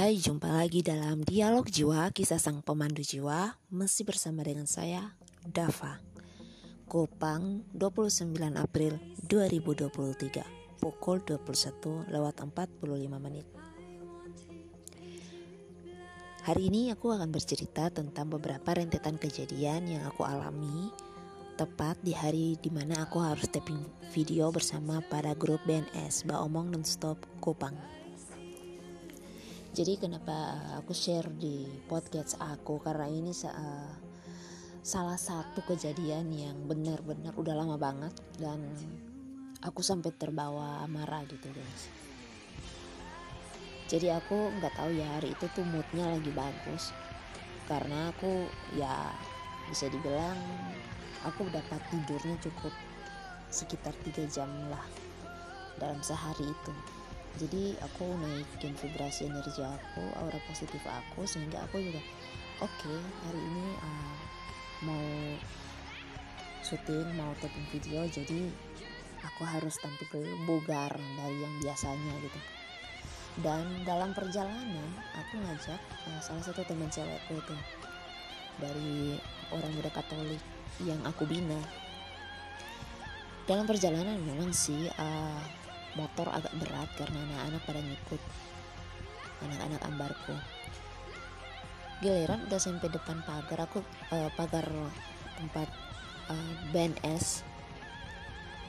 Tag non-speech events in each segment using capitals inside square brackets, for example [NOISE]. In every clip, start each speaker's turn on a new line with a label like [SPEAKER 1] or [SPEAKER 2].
[SPEAKER 1] Hai, jumpa lagi dalam Dialog Jiwa, kisah sang pemandu jiwa, masih bersama dengan saya, Dava. Kupang, 29 April 2023, pukul 21 lewat 45 menit. Hari ini aku akan bercerita tentang beberapa rentetan kejadian yang aku alami tepat di hari di mana aku harus taping video bersama pada grup BNS Baomong Nonstop Kupang. Jadi kenapa aku share di podcast aku? Karena ini uh, salah satu kejadian yang benar-benar udah lama banget dan aku sampai terbawa marah gitu guys. Jadi aku nggak tahu ya hari itu tuh moodnya lagi bagus. Karena aku ya bisa dibilang aku dapat tidurnya cukup sekitar tiga jam lah dalam sehari itu jadi aku naikin vibrasi energi aku aura positif aku sehingga aku juga oke okay, hari ini uh, mau syuting mau taping video jadi aku harus tampil bugar dari yang biasanya gitu. Dan dalam perjalanan aku ngajak uh, salah satu teman cewekku itu dari orang muda Katolik yang aku bina. Dalam perjalanan memang sih uh, motor agak berat karena anak-anak pada ngikut anak-anak ambarku. Giliran udah sampai depan pagar aku uh, pagar tempat uh, eh, BNS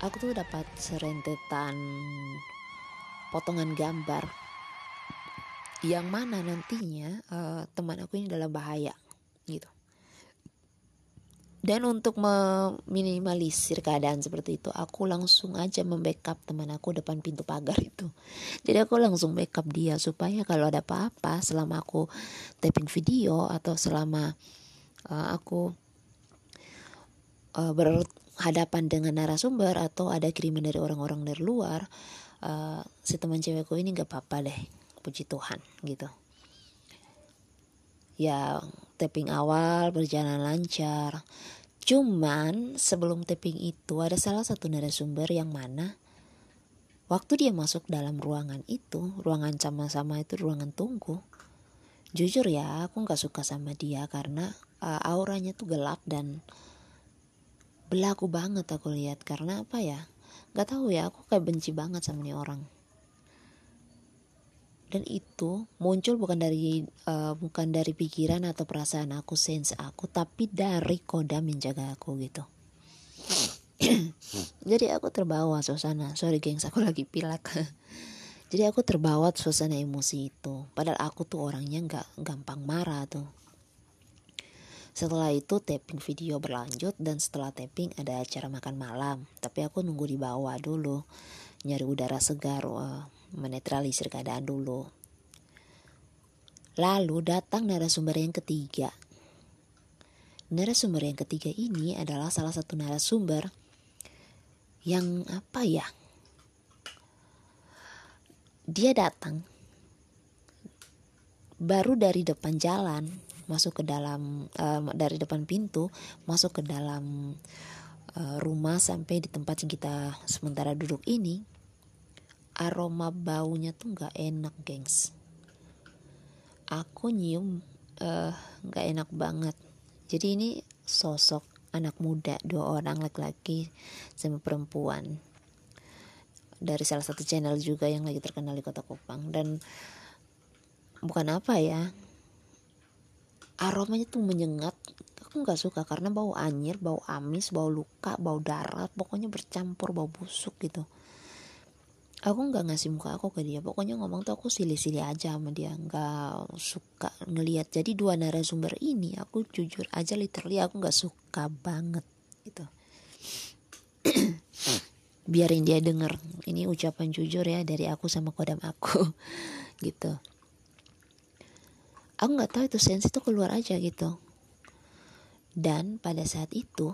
[SPEAKER 1] aku tuh dapat serentetan potongan gambar. Yang mana nantinya uh, teman aku ini dalam bahaya gitu dan untuk meminimalisir keadaan seperti itu, aku langsung aja membackup teman aku depan pintu pagar itu. Jadi aku langsung backup dia supaya kalau ada apa-apa selama aku taping video atau selama uh, aku uh, berhadapan dengan narasumber atau ada kiriman dari orang-orang dari luar, uh, si teman cewekku ini gak apa-apa deh, puji Tuhan gitu. Ya tapping awal berjalan lancar. Cuman sebelum tapping itu ada salah satu narasumber yang mana waktu dia masuk dalam ruangan itu, ruangan sama-sama itu ruangan tunggu. Jujur ya, aku nggak suka sama dia karena uh, auranya tuh gelap dan belaku banget aku lihat karena apa ya? Gak tahu ya, aku kayak benci banget sama nih orang dan itu muncul bukan dari uh, bukan dari pikiran atau perasaan aku sense aku tapi dari kodam menjaga aku gitu. [CLEARS THROAT] Jadi aku terbawa suasana. Sorry gengs aku lagi pilek. [LAUGHS] Jadi aku terbawa suasana emosi itu. Padahal aku tuh orangnya nggak gampang marah tuh. Setelah itu tapping video berlanjut dan setelah tapping ada acara makan malam. Tapi aku nunggu di bawah dulu. Nyari udara segar wah menetralisir keadaan dulu. Lalu datang narasumber yang ketiga. Narasumber yang ketiga ini adalah salah satu narasumber yang apa ya? Dia datang baru dari depan jalan masuk ke dalam uh, dari depan pintu masuk ke dalam uh, rumah sampai di tempat yang kita sementara duduk ini aroma baunya tuh nggak enak gengs. Aku nyium uh, nggak enak banget. Jadi ini sosok anak muda dua orang laki-laki sama perempuan. Dari salah satu channel juga yang lagi terkenal di kota Kupang. Dan bukan apa ya aromanya tuh menyengat. Aku nggak suka karena bau anyir bau amis bau luka bau darah pokoknya bercampur bau busuk gitu aku nggak ngasih muka aku ke dia. Pokoknya ngomong tuh aku silih-silih aja sama dia. Nggak suka ngelihat. Jadi dua narasumber ini aku jujur aja literally aku nggak suka banget gitu. [CLEARS THROAT] Biarin dia denger. Ini ucapan jujur ya dari aku sama kodam aku [LAUGHS] gitu. Aku nggak tahu itu sensi itu keluar aja gitu. Dan pada saat itu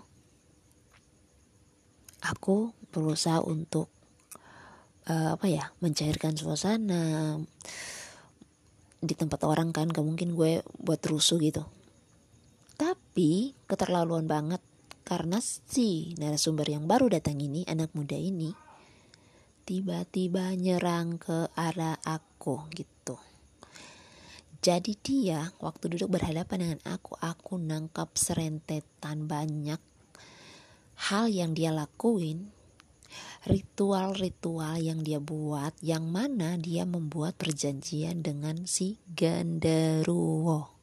[SPEAKER 1] aku berusaha untuk uh, apa ya mencairkan suasana di tempat orang kan gak mungkin gue buat rusuh gitu. Tapi keterlaluan banget karena si narasumber yang baru datang ini anak muda ini tiba-tiba nyerang ke arah aku gitu. Jadi dia waktu duduk berhadapan dengan aku aku nangkap serentetan banyak hal yang dia lakuin ritual-ritual yang dia buat yang mana dia membuat perjanjian dengan si genderuwo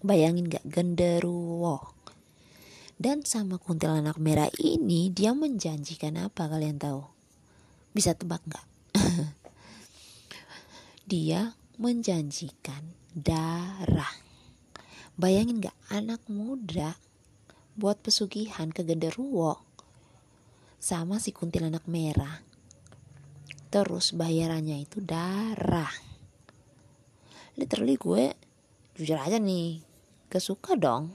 [SPEAKER 1] bayangin gak genderuwo dan sama kuntilanak merah ini dia menjanjikan apa kalian tahu? Bisa tebak nggak? [LAUGHS] dia menjanjikan darah. Bayangin nggak anak muda buat pesugihan ke genderuwo sama si kuntilanak merah. Terus bayarannya itu darah. Literally gue jujur aja nih, kesuka dong.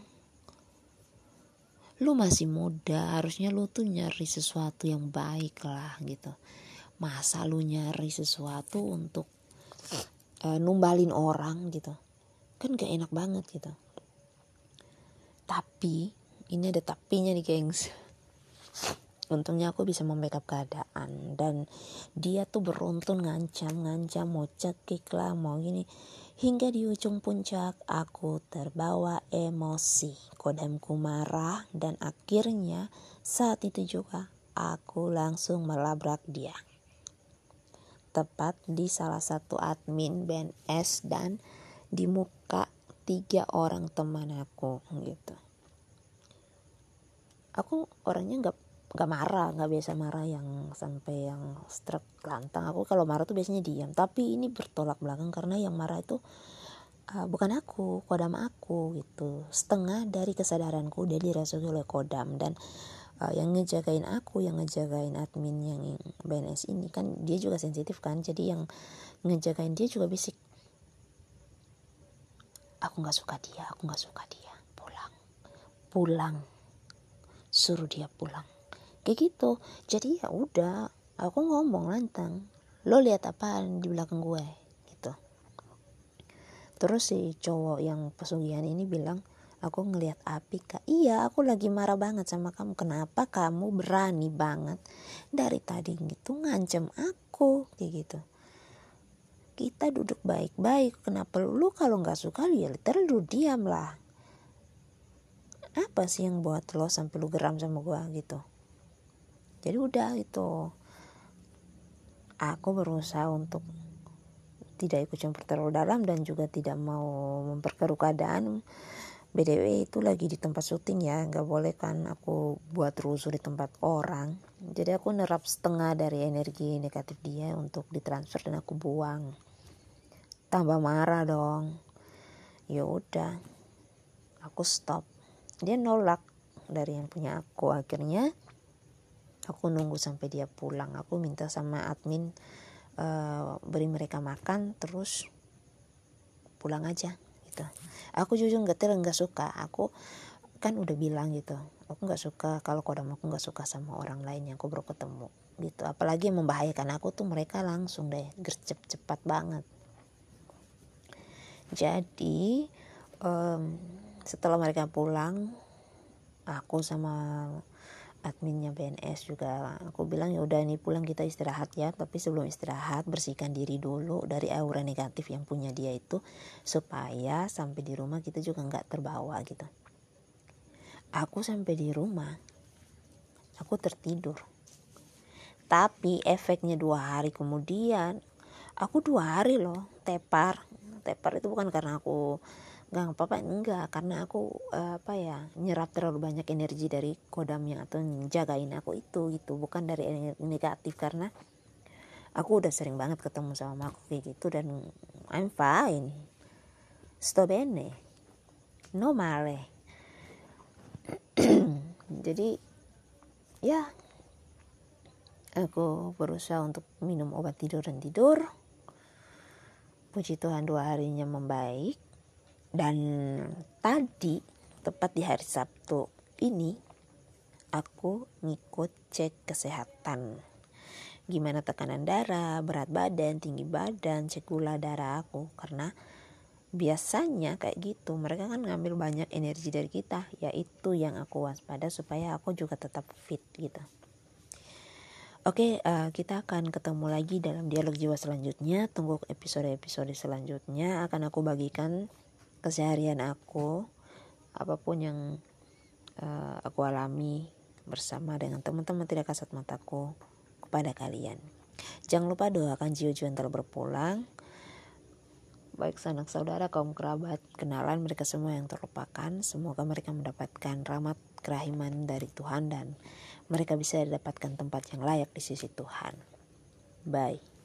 [SPEAKER 1] Lu masih muda harusnya lu tuh nyari sesuatu yang baik lah gitu. Masa lu nyari sesuatu untuk uh, numbalin orang gitu. Kan gak enak banget gitu. Tapi ini ada tapinya nih gengs untungnya aku bisa membackup keadaan dan dia tuh beruntun ngancam-ngancam mau cekik lah mau gini Hingga di ujung puncak aku terbawa emosi. Kodamku marah dan akhirnya saat itu juga aku langsung melabrak dia. Tepat di salah satu admin BNS dan di muka tiga orang teman aku gitu. Aku orangnya nggak nggak marah nggak biasa marah yang sampai yang struk lantang. Aku kalau marah tuh biasanya diam. Tapi ini bertolak belakang karena yang marah itu uh, bukan aku kodam aku gitu. Setengah dari kesadaranku udah dirasuki oleh kodam. Dan uh, yang ngejagain aku yang ngejagain admin yang BNS ini kan dia juga sensitif kan. Jadi yang ngejagain dia juga bisik. Aku nggak suka dia aku nggak suka dia. Pulang. Pulang. Suruh dia pulang kayak gitu. Jadi ya udah aku ngomong lantang lo lihat apa di belakang gue? Gitu. Terus si cowok yang pesugihan ini bilang aku ngelihat api kak. Iya aku lagi marah banget sama kamu. Kenapa kamu berani banget? Dari tadi gitu ngancem aku kayak gitu. Kita duduk baik-baik. Kenapa lu kalau nggak suka ya literal lu diam lah. Apa sih yang buat lo sampai lu geram sama gua gitu jadi udah itu aku berusaha untuk tidak ikut campur terlalu dalam dan juga tidak mau memperkeruh keadaan. BDW itu lagi di tempat syuting ya nggak boleh kan aku buat rusuh di tempat orang. Jadi aku nerap setengah dari energi negatif dia untuk ditransfer dan aku buang. Tambah marah dong. Ya udah aku stop. Dia nolak dari yang punya aku. Akhirnya aku nunggu sampai dia pulang. Aku minta sama admin uh, beri mereka makan terus pulang aja gitu. Aku jujur nggak nggak suka. Aku kan udah bilang gitu aku nggak suka kalau kodam aku nggak suka sama orang lain yang aku baru ketemu gitu. Apalagi yang membahayakan aku tuh mereka langsung deh gercep cepat banget. Jadi um, setelah mereka pulang aku sama adminnya BNS juga. Aku bilang ya udah ini pulang kita istirahat ya. Tapi sebelum istirahat bersihkan diri dulu dari aura negatif yang punya dia itu supaya sampai di rumah kita juga nggak terbawa gitu. Aku sampai di rumah aku tertidur. Tapi efeknya dua hari kemudian aku dua hari loh tepar. Tepar itu bukan karena aku nggak apa-apa enggak. Karena aku uh, apa ya nyerap terlalu banyak energi dari kodamnya atau jagain aku itu gitu. Bukan dari energi negatif karena aku udah sering banget ketemu sama aku kayak gitu dan I'm fine. Sto bene. No male. [CLEARS THROAT] Jadi ya aku berusaha untuk minum obat tidur dan tidur. Puji Tuhan dua harinya membaik dan tadi tepat di hari Sabtu ini aku ngikut cek kesehatan. Gimana tekanan darah, berat badan, tinggi badan, cek gula darah aku. Karena biasanya kayak gitu mereka kan ngambil banyak energi dari kita yaitu yang aku waspada supaya aku juga tetap fit gitu. Oke, uh, kita akan ketemu lagi dalam dialog jiwa selanjutnya. Tunggu episode-episode selanjutnya akan aku bagikan keseharian aku, apa pun yang uh, aku alami bersama dengan teman-teman tidak kasat mataku kepada kalian. Jangan lupa doakan Jiwa Juantel berpulang. Baik sanak saudara, kaum kerabat, kenalan mereka semua yang terlupakan. Semoga mereka mendapatkan rahmat kerahiman dari Tuhan dan mereka bisa dapatkan tempat yang layak di sisi Tuhan. Bye.